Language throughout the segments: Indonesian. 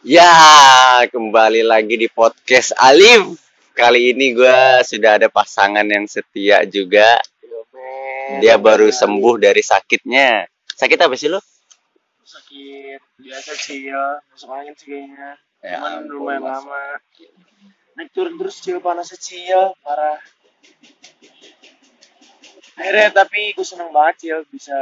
Ya, kembali lagi di podcast Alif. Kali ini gue sudah ada pasangan yang setia juga. Dia baru sembuh dari sakitnya. Sakit apa sih lo? sakit biasa sih ya masuk angin sih kayaknya Ya cuman lumayan lama naik turun terus cil panas cil parah akhirnya tapi gue seneng banget cil bisa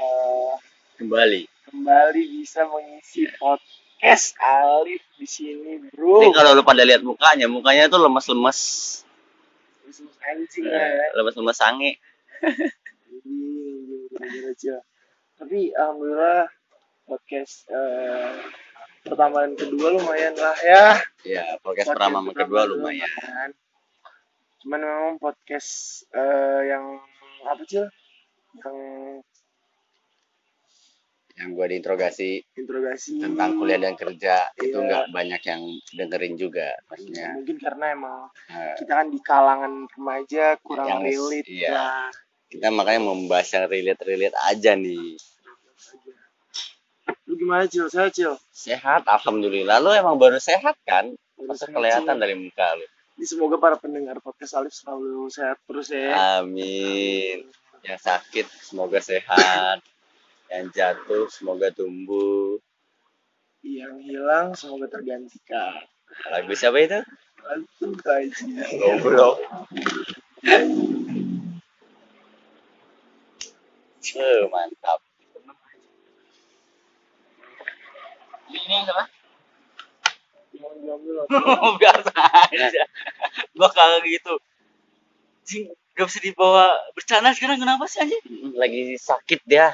eh, Kembali. kembali bisa mengisi podcast Alif di sini bro Ini kalau lo pada lihat mukanya, mukanya tuh lemes-lemes. Terus anjing ya Lemes-lemes sange. Tapi alhamdulillah podcast eh, pertama dan kedua lumayan lah ya Ya, podcast Podcast pertama sama kedua lumayan. lumayan. Cuman memang podcast eh, yang apa sih? Yang Yang gue diinterogasi interogasi tentang kuliah dan kerja itu Iya. nggak banyak yang dengerin juga maksudnya. Mungkin karena emang Eh, kita kan di kalangan remaja kurang Yang- relate iya. lah. kita makanya membahas yang relate-relate aja nih. Lu gimana Cil? Saya Cil. Sehat, alhamdulillah. Lo emang baru sehat kan? Masa sehat, kelihatan Cil. dari muka lo. Ini semoga para pendengar podcast Alif selalu sehat terus ya. Amin. Yang sakit semoga sehat. Yang jatuh semoga tumbuh. Yang hilang semoga tergantikan. Lagu siapa itu? Lalu aja. Goblok. Eh, mantap. Ini apa? Biasa aja. Bakal gitu. Cing, gak bisa dibawa bercanda sekarang kenapa sih anjing? Lagi sakit dia.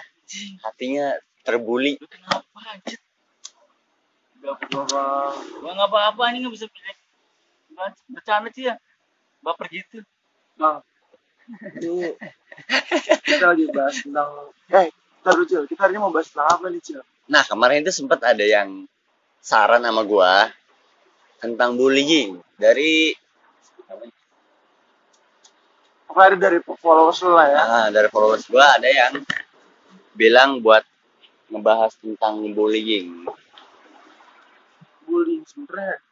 Hatinya terbuli. lu kenapa anjir? Gak apa-apa. Gua nggak apa-apa ini nggak bisa pilih. Bercanda sih ya. Baper gitu. Bang, ini kita lagi bahas tentang eh kita dulu Cil, kita hari ini mau bahas tentang apa nih Cil? Nah, kemarin itu sempat ada yang saran sama gua tentang bullying dari Apa dari followers lu lah ya? ah, dari followers gua ada yang bilang buat ngebahas tentang bullying. Bullying sebenarnya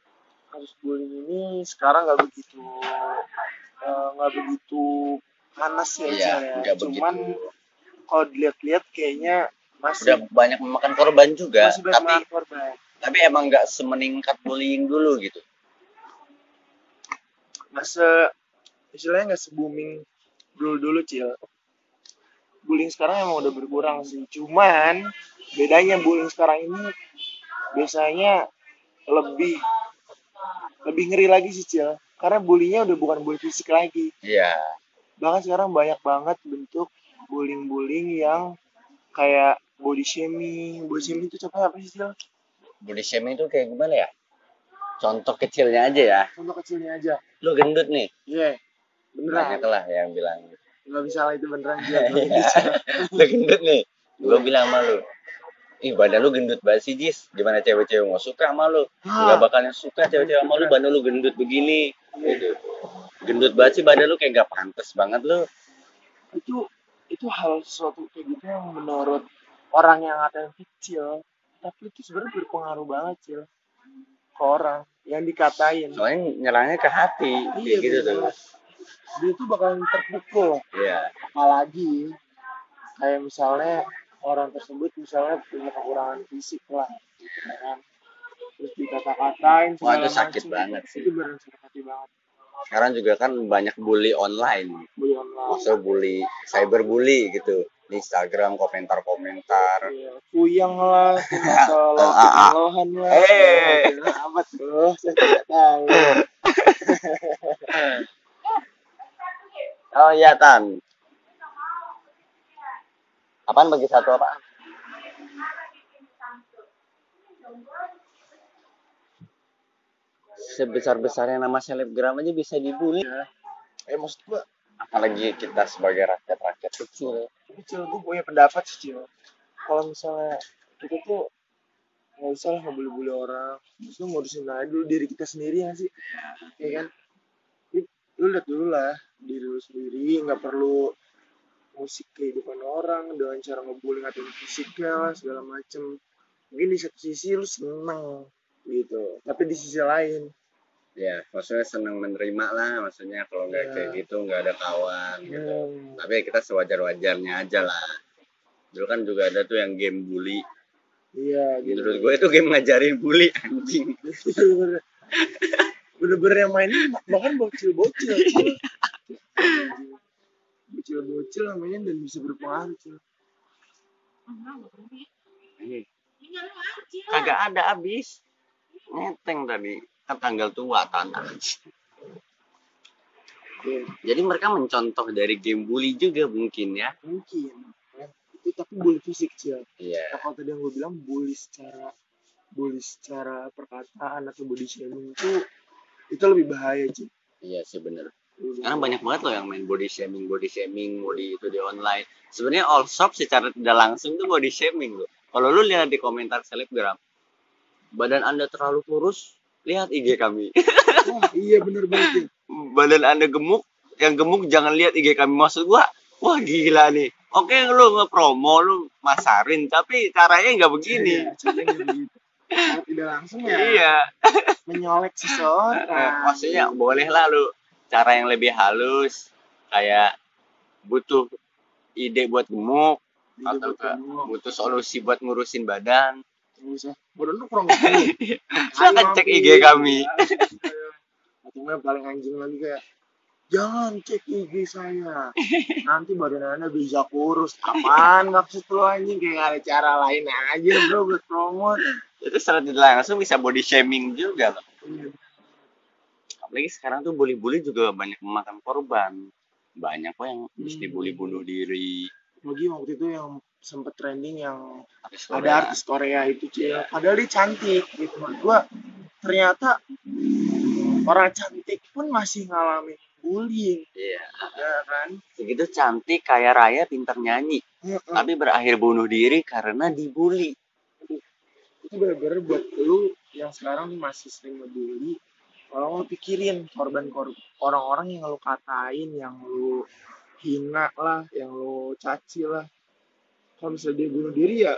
kasus bullying ini sekarang nggak begitu eh, nggak begitu panas ya Iya, ya. Cuman kalau dilihat-lihat kayaknya masih Udah banyak memakan korban juga, masih banyak tapi korban. tapi emang nggak semeningkat bullying dulu gitu. nggak se istilahnya nggak se booming dulu dulu cil bullying sekarang emang udah berkurang sih cuman bedanya bullying sekarang ini biasanya lebih lebih ngeri lagi sih cil karena bullyingnya udah bukan bullying fisik lagi Iya. bahkan sekarang banyak banget bentuk bullying-bullying yang kayak body shaming body shaming itu contohnya apa sih cil Body shaming itu kayak gimana ya? Contoh kecilnya aja ya. contoh kecilnya aja Lu gendut nih. iya Banyak beneran lah yang bilang. Nggak bisa lah itu beneran Cil. Iya. lu gendut nih. Gua bilang sama lu. Ih badan lu gendut banget sih Jis. Gimana cewek-cewek mau suka sama lu? Ah. Gak bakalan suka cewek-cewek sama lu. Badan lu gendut begini. Gitu. Gendut banget sih badan lu kayak gak pantas banget lu. itu itu hal sesuatu kayak gitu yang menurut orang yang ngatain kecil tapi itu sebenarnya berpengaruh banget cil ke orang yang dikatain Soalnya nyerangnya ke hati. Kayak gitu tuh. Dia tuh bakalan terpukul Iya. apalagi kayak misalnya orang tersebut misalnya punya kekurangan fisik lah ya kan terus dikata-katain Wah, itu sakit macem. banget sih. itu benar sakit hati banget Sekarang juga kan banyak bully online. bully online Maksudnya bully, cyberbully gitu. Di Instagram komentar-komentar. Iya, kuyang lah, kalau Ah, ah, ah. lohan lah. Eh. Ya, apa tuh? Saya tidak tahu. Oh iya Tan. Apaan bagi satu apa? Sebesar-besarnya nama selebgram aja bisa dibully. Eh maksud gua Apalagi kita sebagai rakyat-rakyat kecil. kecil gua punya pendapat sih. Kalau misalnya kita tuh nggak usah lah ngebully-bully orang. Terus lu ngurusin aja dulu diri kita sendiri ya sih. Iya kan? Lu- Lu lihat dulu lah diri lu sendiri, nggak perlu musik kehidupan orang dengan cara ngebully ngatain fisiknya segala macem. Mungkin di satu sisi lu seneng gitu tapi di sisi lain. Ya maksudnya senang menerima lah maksudnya kalau nggak Iya. kayak gitu nggak ada kawan gitu. Hmm, tapi kita sewajar wajarnya aja lah. Dulu kan juga ada tuh yang game bully. Iya gitu. Menurut gue itu game ngajarin bully anjing. Bener-bener yang mainin bahkan bocil-bocil. Cil. bocil-bocil namanya dan bisa berpengaruh Cil. kagak ada abis ngeteng tadi. Kan tanggal tua tanah Oke, jadi mereka mencontoh dari game bully juga mungkin ya. Mungkin. Ya. itu tapi bully fisik Cil. iya. Kalau tadi yang gue bilang bully secara bully secara perkataan atau body shaming itu itu lebih bahaya Cil. iya sih bener Karena banyak banget loh yang main body shaming body shaming body itu di online. Sebenarnya all shop secara tidak langsung tuh body shaming loh. Kalau lu lihat di komentar selebgram badan anda terlalu kurus lihat IG kami. Wah, iya bener banget Cil. badan anda gemuk yang gemuk jangan lihat IG kami. Maksud gua wah gila nih. Oke lu ngepromo lu masarin tapi caranya nggak begini. Iya, tidak langsung ya. Iya. Menyolek seseorang. Eh, maksudnya boleh lah lu cara yang lebih halus kayak butuh ide buat gemuk Jadi atau buat ke kamu, butuh solusi buat ngurusin badan. Badan lu kurang gede. Silahkan cek IG kami. Atau nggak paling anjing lagi kayak Jangan cek IG saya. Nanti badan anda bisa kurus. Apaan maksud lu anjing? Kayak ada cara lain aja bro buat promote. itu secara tidak langsung bisa body shaming juga loh apalagi sekarang tuh bully-bully juga banyak memakan korban. Banyak kok yang Hmm. dibully bunuh diri. Lagi waktu itu yang sempet trending yang artis ada artis Korea itu cil padahal dia cantik gitu. Menurut gua ternyata orang cantik pun masih ngalamin bullying. Iya. Ya kan? Segitu cantik kaya raya pintar nyanyi. Heeh. tapi berakhir bunuh diri karena dibully. Itu bener-bener buat lu yang sekarang masih sering ngebully kalau lu pikirin korban kor orang-orang yang lu katain yang lu hina lah yang lu caci lah. Kalau misalnya dia bunuh diri ya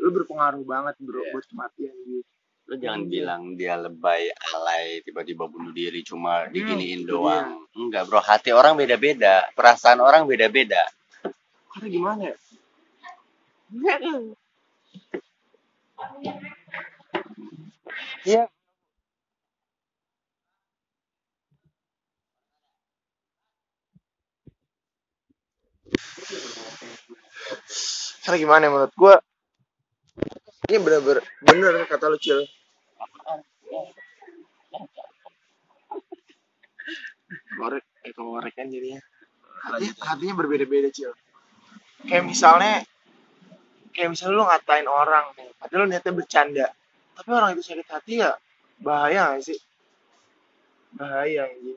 lu berpengaruh banget bro Iya. buat kematian dia. Lu jangan Iya. bilang dia lebay alay tiba-tiba bunuh diri cuma diginiin itu doang. Enggak bro hati orang beda-beda perasaan orang beda-beda. Karena gimana ya? Iya. Karena gimana ya, menurut gua? Ini bener-bener bener kata lu cil. Korek eh korek kan jadinya. Hatinya, hatinya berbeda-beda cil. Kayak misalnya kayak misalnya lu ngatain orang nih padahal lu niatnya bercanda. Tapi orang itu sakit hati ya bahaya gak sih? Bahaya gitu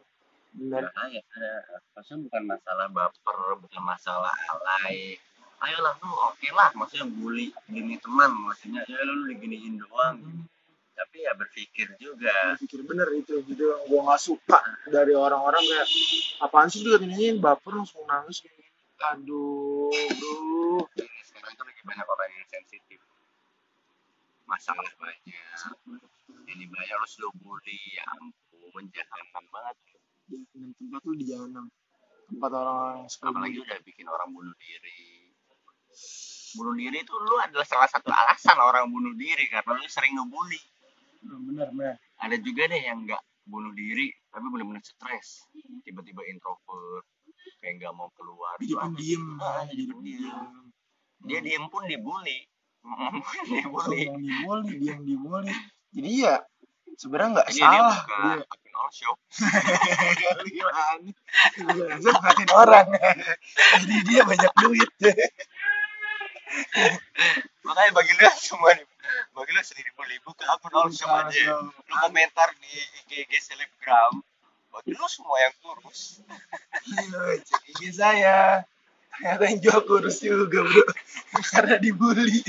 bener. Nah, ya, ada maksudnya bukan masalah baper, bukan masalah alay. Ayolah lu oke lah, maksudnya bully gini teman, maksudnya ya lu diginiin doang. Tapi ya berpikir juga. pikir bener itu gitu yang gua nggak suka dari orang-orang kayak apaan sih juga ini baper langsung nangis gini aduh bro Ini sekarang kan lagi banyak orang yang sensitif. Masalah banyak. Ini banyak lu bully, ya ampun, jahat banget. di tempat lu di jalan tempat orang yang suka Apalagi udah bikin orang bunuh diri. Bunuh diri itu lu adalah salah satu alasan orang bunuh diri karena lu sering ngebully. bener bener ada juga deh yang nggak bunuh diri tapi benar-benar stres. Tiba-tiba introvert kayak nggak mau keluar. Ah, jadi jadi pendiam pendiam dia diem pun dibully. Dia yang dibully dia yang dibully. Jadi ya sebenarnya nggak Jadi dia salah. buka dia all ngatain orang. Jadi dia banyak duit makanya bagi lu semua nih bagi lu buka akun all shop aja lu komentar di IG IG selebgram bagi lu semua yang kurus. Iya, cek IG saya. Ternyata yang jual kurus juga bro. Karena dibully.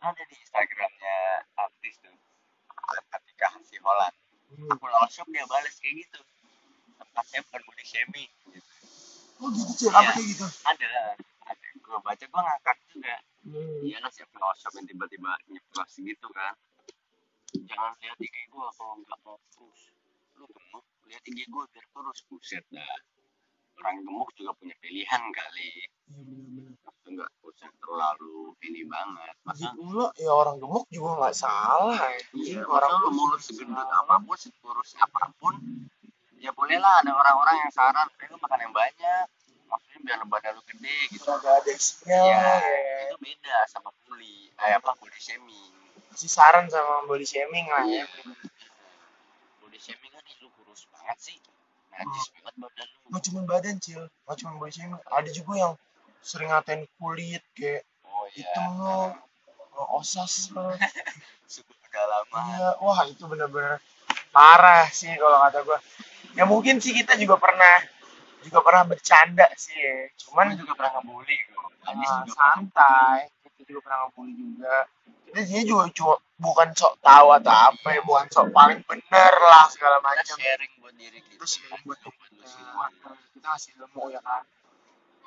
Ada di instagramnya artis tuh ketika si Holland akun all shop dia balas kayak gitu. Tempatnya bukan body shaming gitu. Oh gitu Iya. apa kayak gitu? ada ada. Gue baca gue ngakak juga. Hmm. iyalah siapa WhatsApp yang tiba-tiba nyeplos gitu kan. Jangan lihat IG gue kalau nggak mau terus lu gemuk lihat IG gue biar terus buset dah. Orang gemuk juga punya pilihan kali. Iya benar-benar. Nggak usah terlalu ini banget. Masa? lo ya orang gemuk juga nggak salah. Ya. iya, orang lu mulut segendut apa pun sekurus apa pun ya bolehlah ada orang-orang yang saran "Eh, lu makan yang banyak maksudnya biar badan lu gede gitu Gak ada. Iya, ya. itu beda sama bully, eh apa body shaming. Si saran sama body shaming lah ya. Body shaming kan "Ih, lu kurus banget sih, najis banget badan lu. Nggak cuma badan cil, nggak cuma body shaming. Ada juga yang sering ngatain kulit kayak Oh iya, hitam lo, osas lo. suku pedalaman. Iya, wah itu bener-bener parah sih kalau kata gua. Ya mungkin sih kita juga pernah juga pernah bercanda sih ya. Cuman juga pernah ngebully ah, juga santai. Kita juga pernah ngebully juga. Kita dia juga cuma bukan sok tahu atau apa ya, bukan sok paling bener lah segala macam. sharing buat diri kita. Terus buat kita, semua. kita kasih ilmu ya kan.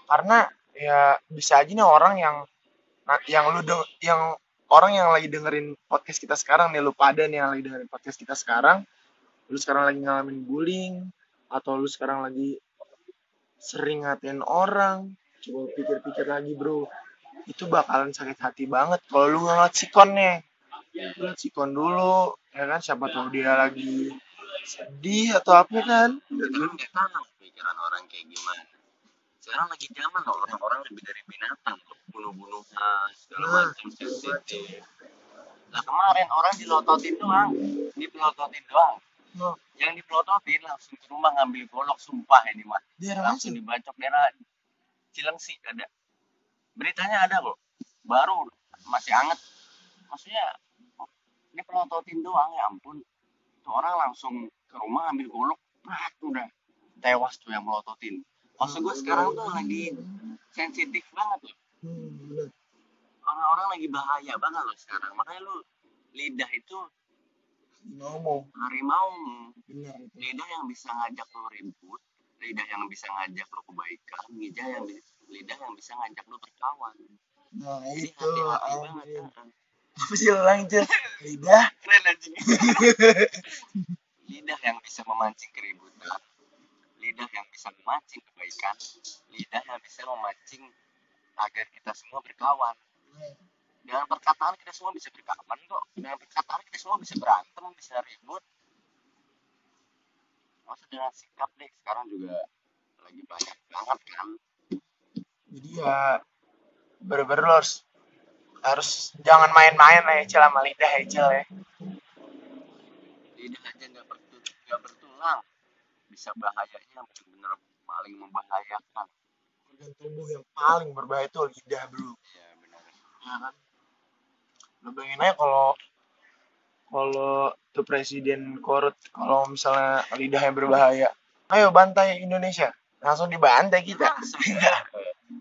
Karena ya bisa aja nih orang yang yang lu deng- yang orang yang lagi dengerin podcast kita sekarang nih lu pada nih yang lagi dengerin podcast kita sekarang lu sekarang lagi ngalamin bullying atau lu sekarang lagi sering ngatain orang coba pikir-pikir lagi bro itu bakalan sakit hati banget kalau lu ngeliat sikonnya lu sikon dulu ya kan siapa tahu dia lagi sedih atau apa kan kan nggak tahu pikiran orang kayak gimana. Sekarang lagi zaman loh orang-orang lebih dari binatang. Bunuh-bunuhan segala Nah, macam sensitif. Nah kemarin orang dilototin doang, dipelototin doang. No, yang dipelototin langsung ke rumah ngambil golok sumpah ini mah dia orang langsung sih dibacok daerah Cilengsi ada. Beritanya ada kok. Baru masih anget. Maksudnya ini pelototin doang ya ampun. Tuh orang langsung ke rumah ambil golok prat udah. Tewas tuh yang melototin. Maksud gue sekarang tuh lagi sensitif banget loh. Hmm, orang-orang lagi bahaya banget loh sekarang. Makanya lu lidah itu ngomong. Harimau bener itu lidah yang bisa ngajak lo ribut lidah yang bisa ngajak lo kebaikan lidah yang lidah yang bisa ngajak lo berkawan nah jadi itu hati-hati anjing. banget kan apa sih ulang itu lidah keren anjing. Lidah yang bisa memancing keributan. Lidah yang bisa memancing kebaikan. Lidah yang bisa memancing agar kita semua berkawan dengan perkataan kita semua bisa berkawan kok. Dengan perkataan kita semua bisa berantem bisa ribut. Masa dengan sikap deh sekarang juga lagi banyak banget kan? Jadi ya bener-bener lo harus harus jangan main-main lah ya Cil sama lidah ya Cil ya. Lidah aja nggak bertu nggak bertulang. Bisa bahayanya benar-benar paling membahayakan. Organ tubuh yang paling berbahaya itu lidah bro. Ya benar ya kan lo bayangin aja kalau kalau tuh presiden korut kalau misalnya lidahnya berbahaya. Ayo bantai Indonesia. Langsung dibantai kita.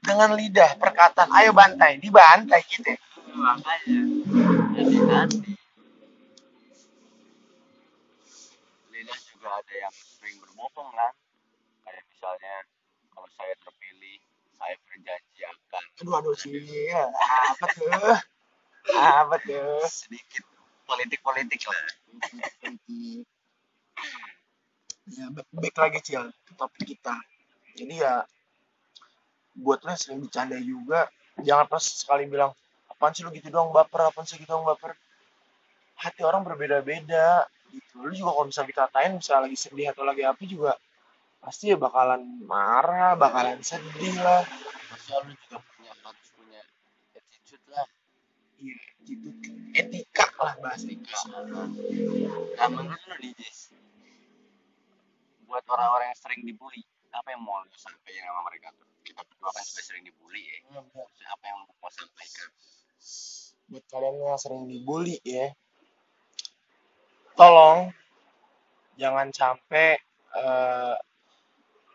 Dengan lidah perkataan ayo bantai dibantai kita. Makanya jadi hati lidah juga ada yang sering berbohong kan. Kayak misalnya kalau saya terpilih saya berjanji akan aduh aduh sih ya, apa tuh apa tuh sedikit politik-politik lah. Ya ba- baik lagi cil ke topik kita. Jadi ya buat lo yang sering bercanda juga jangan pas sekali bilang apaan sih lu gitu doang baper apaan sih gitu doang baper. Hati orang berbeda-beda gitu. Lu juga kalau misalnya dikatain misalnya lagi sedih atau lagi apa juga pasti ya bakalan marah bakalan sedih lah. Masa lu juga punya harus punya attitude lah iya gitu. Etika lah bahasa etika nah menurut lu nih Jis buat orang-orang yang sering dibully apa yang mau lu sampaikan sama mereka tuh? Kita berdua kan sudah sering dibully ya. Maksudnya apa yang mau sampaikan? Buat kalian yang sering dibully ya tolong jangan sampai eh,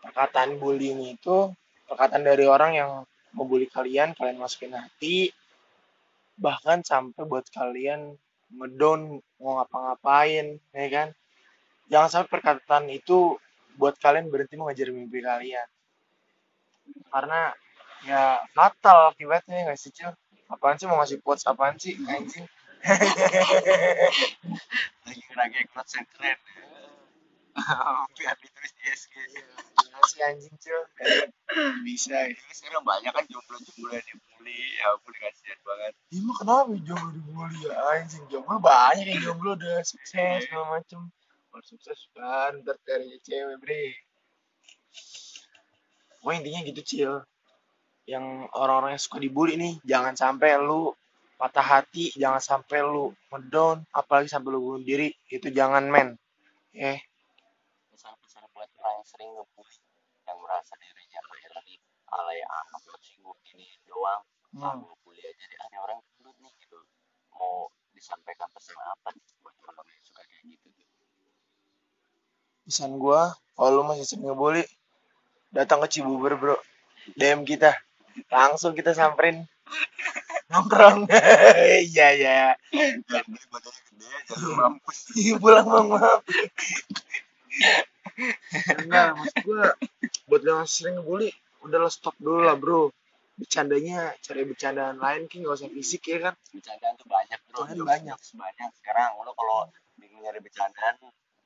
perkataan bullying itu perkataan dari orang yang membuli kalian kalian masukin hati bahkan sampai buat kalian ngedown mau ngapa-ngapain ya kan? Jangan sampai perkataan itu buat kalian berhenti mengejar mimpi kalian. Karena ya fatal akibatnya nggak sih cil? Apaan sih mau ngasih quotes apaan sih anjing? Lagi ngerangkai quotes yang keren. Biar ditulis di SG Gimana sih anjing cil bisa ya. Ini sekarang banyak kan jomblo-jomblo yang dibully. Ya ampun kasihan banget. Ini mah kenapa jomblo dibully ya anjing? Jomblo banyak yang jomblo udah sukses segala macem. Kalau sukses kan ntar cari cewek bre. Pokoknya intinya gitu cil. Yang orang-orang yang suka dibully nih jangan sampai lu patah hati jangan sampai lu ngedown apalagi sampai lu bunuh diri. Itu jangan men. Eh. Pesan-pesan buat orang yang sering ngebully yang merasa dirinya kayak tadi alay anak tersinggung gini doang. Ah hmm. ngebully aja deh ada orang gendut nih gitu. Mau disampaikan pesan apa nih buat orang yang suka kayak gitu tuh pesan gua kalau lu masih sering ngebully datang ke Cibubur bro. DM kita. Langsung kita samperin. Nongkrong. Iya iya. Mampus. Pulang bang. Maaf enggak maksud gua buat yang sering ngebully udah lo stop dulu lah bro. Bercandanya cari bercandaan lain ki nggak usah fisik ya kan? Bercandaan tuh banyak bro. Jokes, banyak. banyak. Sekarang lo kalau bingung nyari bercandaan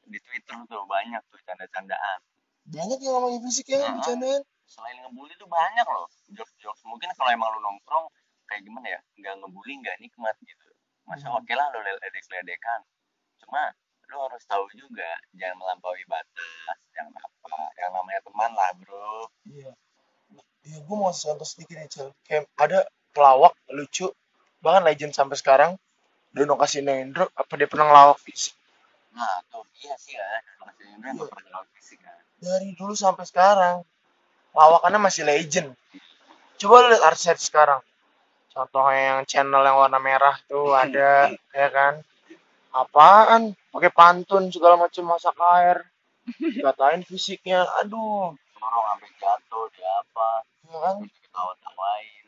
di Twitter tuh banyak tuh canda-candaan. Banyak yang ngomongin fisik ya Heeh. bercandaan? Selain ngebully tuh banyak loh jokes-jokes. Mungkin kalau emang lu nongkrong kayak gimana ya nggak ngebully nggak nikmat gitu. Masa Hmm. oke lah lu ledek-ledekan. Cuma lu harus tahu juga jangan melampaui batas jangan apa yang namanya teman lah bro. Iya. Iya gua mau kasih contoh sedikit nih cel. Kayak ada pelawak lucu. Bahkan legend sampai sekarang Dono Kasinendro apa dia pernah ngelawak fisik? Nah tuh iya sih kan masih ini nggak pernah lawan fisik kan dari dulu sampai sekarang lawakannya masih legend. Coba lu lihat artis sekarang. Contohnya yang channel yang warna merah tuh ada ya kan? Apaan pakai pantun segala macam masak air. Dikatain fisiknya aduh. Dorong sampai jatuh dia apa? Kan ketawa-tawain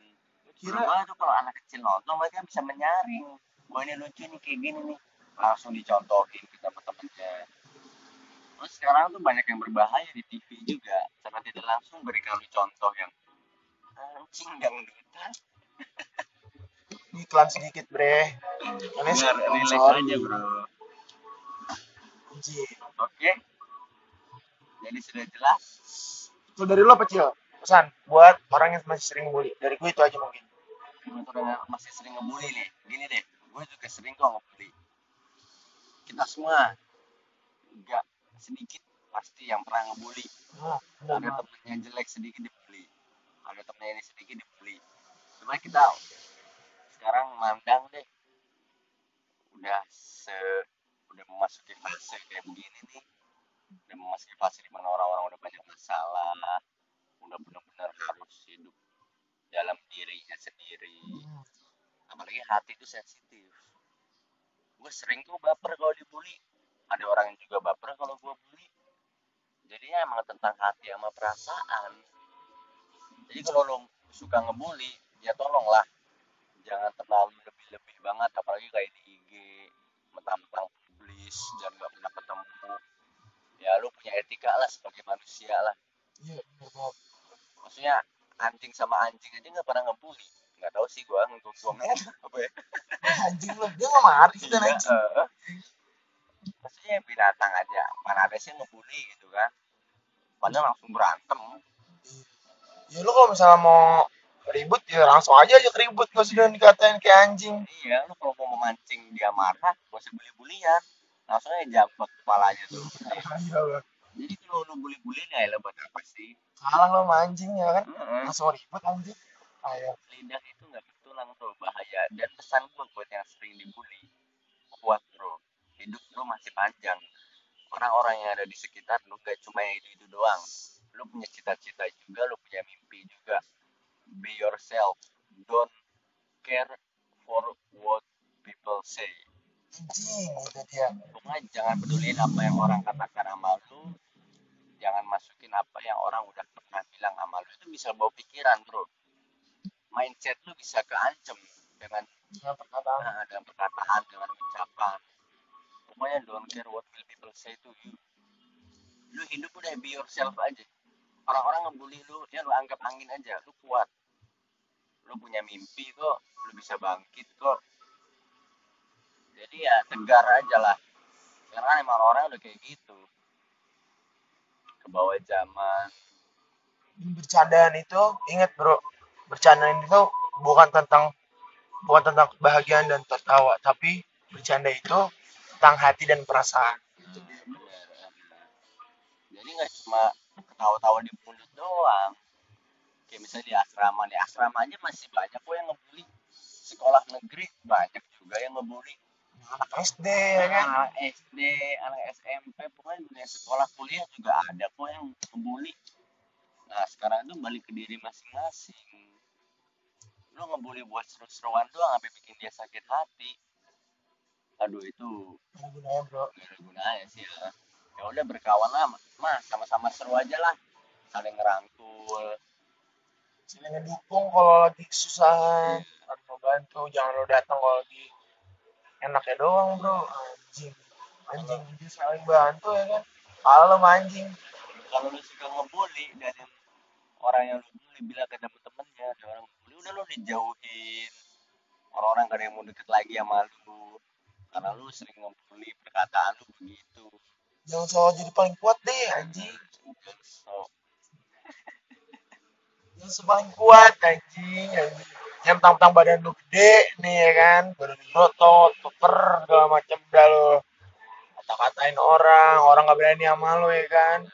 kira tuh kalau anak kecil nonton mereka bisa menyaring. Wah ini lucu nih kayak gini nih. Langsung dicontohin ke teman-temannya. Terus sekarang tuh banyak yang berbahaya di TV juga. Karena tidak langsung berikan lu contoh yang anjing dangdutan iklan sedikit bre. Ini sorry. aja bro Anjir. oke. Jadi sudah jelas. Itu dari lo apa Cil? pesan buat orang yang masih sering bully dari gue itu aja mungkin. Untuk yang masih sering ngebully nih. Gini deh gue juga sering kok ngebully. Kita semua nggak sedikit pasti yang pernah ngebully. Oh, ada benar. temennya jelek sedikit dibully. Ada temennya ini sedikit dibully. Cuma kita sekarang mandang deh. Udah se udah memasuki fase kayak begini nih. Udah memasuki fase di mana orang-orang udah banyak masalah. Udah benar-benar harus hidup dalam dirinya sendiri. Hmm. apalagi hati itu sensitif. Gue sering tuh baper kalau dibully. Ada orang yang juga baper kalau gue bully. Jadinya emang tentang hati sama perasaan. Jadi kalau lo suka ngebully ya tolonglah. Jangan terlalu lebih-lebih banget apalagi kayak di IG mentang-mentang publis dan gak pernah ketemu. Ya lo punya etika lah sebagai manusia lah. Iya benar banget. maksudnya anjing sama anjing aja nggak pernah ngebully. Nggak tahu sih gua nggonggongnya apa ya. Anjing lo dia nggak marah sih dan Iya, anjing. eh. maksudnya binatang aja mana ada sih ngebully gitu kan. Padahal langsung berantem. Ya lo kalau misalnya mau ribut ya langsung aja aja ribut gak usah dikatain kayak anjing. Iya lu kalau mau memancing dia marah gak usah bully-bulian langsung aja jambak kepalanya tuh. Iya. Jadi kalau lu bully-bulian ya lo buat apa sih? Kalah lo sama anjing ya kan? Heeh. langsung ribut anjing. Ayo. Lidah itu nggak bertulang tuh bahaya. Dan pesan gue buat yang sering dibully kuat bro. Hidup lu masih panjang. Orang-orang yang ada di sekitar lu gak cuma yang itu itu doang. Lu punya cita-cita juga lu punya mimpi juga. Be yourself. Don't care for what people say anjing itu dia. Jangan peduliin apa yang orang katakan sama lu. Jangan masukin apa yang orang udah pernah bilang sama lu. Itu bisa bawa pikiran bro. Mindset lu bisa keancem dengan dengan perkataan. Nah, dengan perkataan dengan ucapan. Pokoknya don't care what will people say to you. Lu hidup udah be yourself aja. Orang-orang ngebully lu ya lu anggap angin aja. Lu kuat. Lu punya mimpi kok. Lu bisa bangkit kok jadi ya tegar aja lah. Karena emang orang udah kayak gitu. Ke bawah zaman. Bercandaan itu ingat bro. Bercandaan itu bukan tentang bukan tentang kebahagiaan dan tertawa tapi bercanda itu tentang hati dan perasaan. Hmm, bener, bener. jadi nggak cuma ketawa-tawa di mulut doang. Kayak misalnya di asrama nih asrama aja masih banyak kok yang ngebully. Sekolah negeri banyak juga yang ngebully anak SD ya kan? anak SD anak SMP pokoknya dunia sekolah kuliah juga ada kok yang ngebully nah sekarang itu balik ke diri masing-masing. Lu ngebully buat seru-seruan doang sampai bikin dia sakit hati. Aduh itu Ada gunanya bro. Gak ada gunanya sih ya. Ya udah berkawan lah. Mah sama-sama seru aja lah. Saling ngerangkul. Saling ngedukung kalau lagi kesusahan. Harus mau bantu. Jangan lo datang kalau lagi enaknya doang bro. Anjing. Anjing anjing saling bantu ya kan? Kalau anjing. Kalau lu suka ngebully dan yang orang yang lu bully bilang ke temen-temennya ada orang bully udah lu dijauhin. Orang-orang gak ada yang mau deket lagi sama lu. Karena lu sering ngebully perkataan lu begitu. Jangan selalu jadi paling kuat deh anjing. So jangan sepaling kuat anjing anjing yang tentang badan lu gede nih ya kan? Badan lu berotot tuker segala macam dah lo kata-katain orang orang gak berani sama lo ya kan?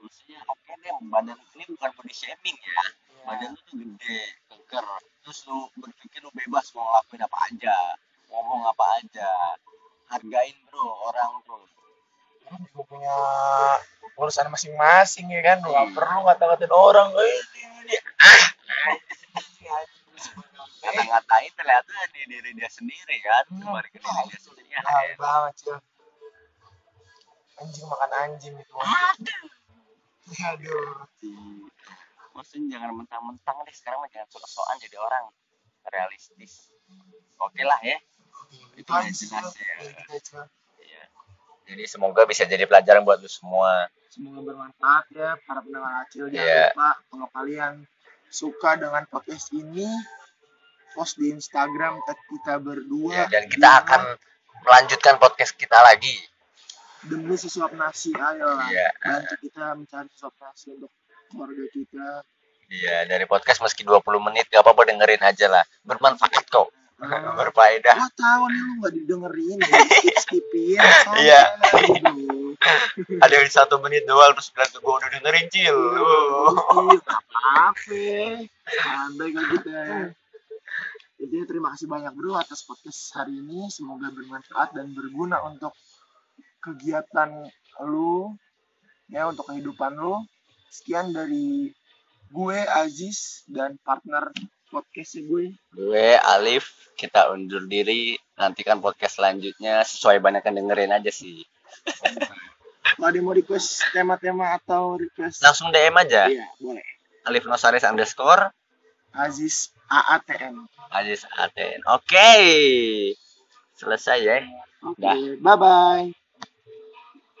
Maksudnya oke deh badan ini bukan body shaming ya. Badan lu tuh gede keker terus lu berpikir lu bebas mau ngelakuin apa aja ngomong apa aja. Hargain bro orang bro. Lu juga punya urusan masing-masing ya kan? Lu gak perlu ngata-ngatain orang. Eh ini ini ah anjing. Ngata-ngatain ternyata di diri dia sendiri kan kembali ke diri dia sendiri ya. Banget cuy. Anjing makan anjing itu aduh. Maksudnya jangan mentang-mentang deh sekarang mah jangan sok-sokan jadi orang. Realistis. Oke lah ya. Itu aja sih jelas Cil. ya. Kita, Cil. Iya. jadi semoga bisa jadi pelajaran buat lu semua. Semoga bermanfaat ya para pendengar acil. Jangan Iya. lupa kalau kalian suka dengan podcast ini post di Instagram tag kita berdua ya, dan kita akan melanjutkan podcast kita lagi demi sesuap nasi ayo lah Iya. bantu kita mencari sesuap nasi untuk keluarga kita Iya, dari podcast meski 20 menit gak apa-apa dengerin aja lah. Bermanfaat kok. Ah. Berfaedah. Gua tahu nih lu gak didengerin ya skip skipin Iya. Ada yang satu menit doang terus bilang tuh gue udah dengerin cil. Uh. apa santai kayak gitu ya Intinya terima kasih banyak bro atas podcast hari ini semoga bermanfaat dan berguna untuk kegiatan lu ya untuk kehidupan lu sekian dari gue Aziz dan partner podcastnya gue Gue Alif, kita undur diri. Nantikan podcast selanjutnya sesuai banyak yang dengerin aja sih. kalau ada mau request tema-tema atau request Langsung DM aja. iya boleh Alif Nosaris underscore Aziz AATN Aziz Aten. Oke. Selesai ya. oke Dah. bye bye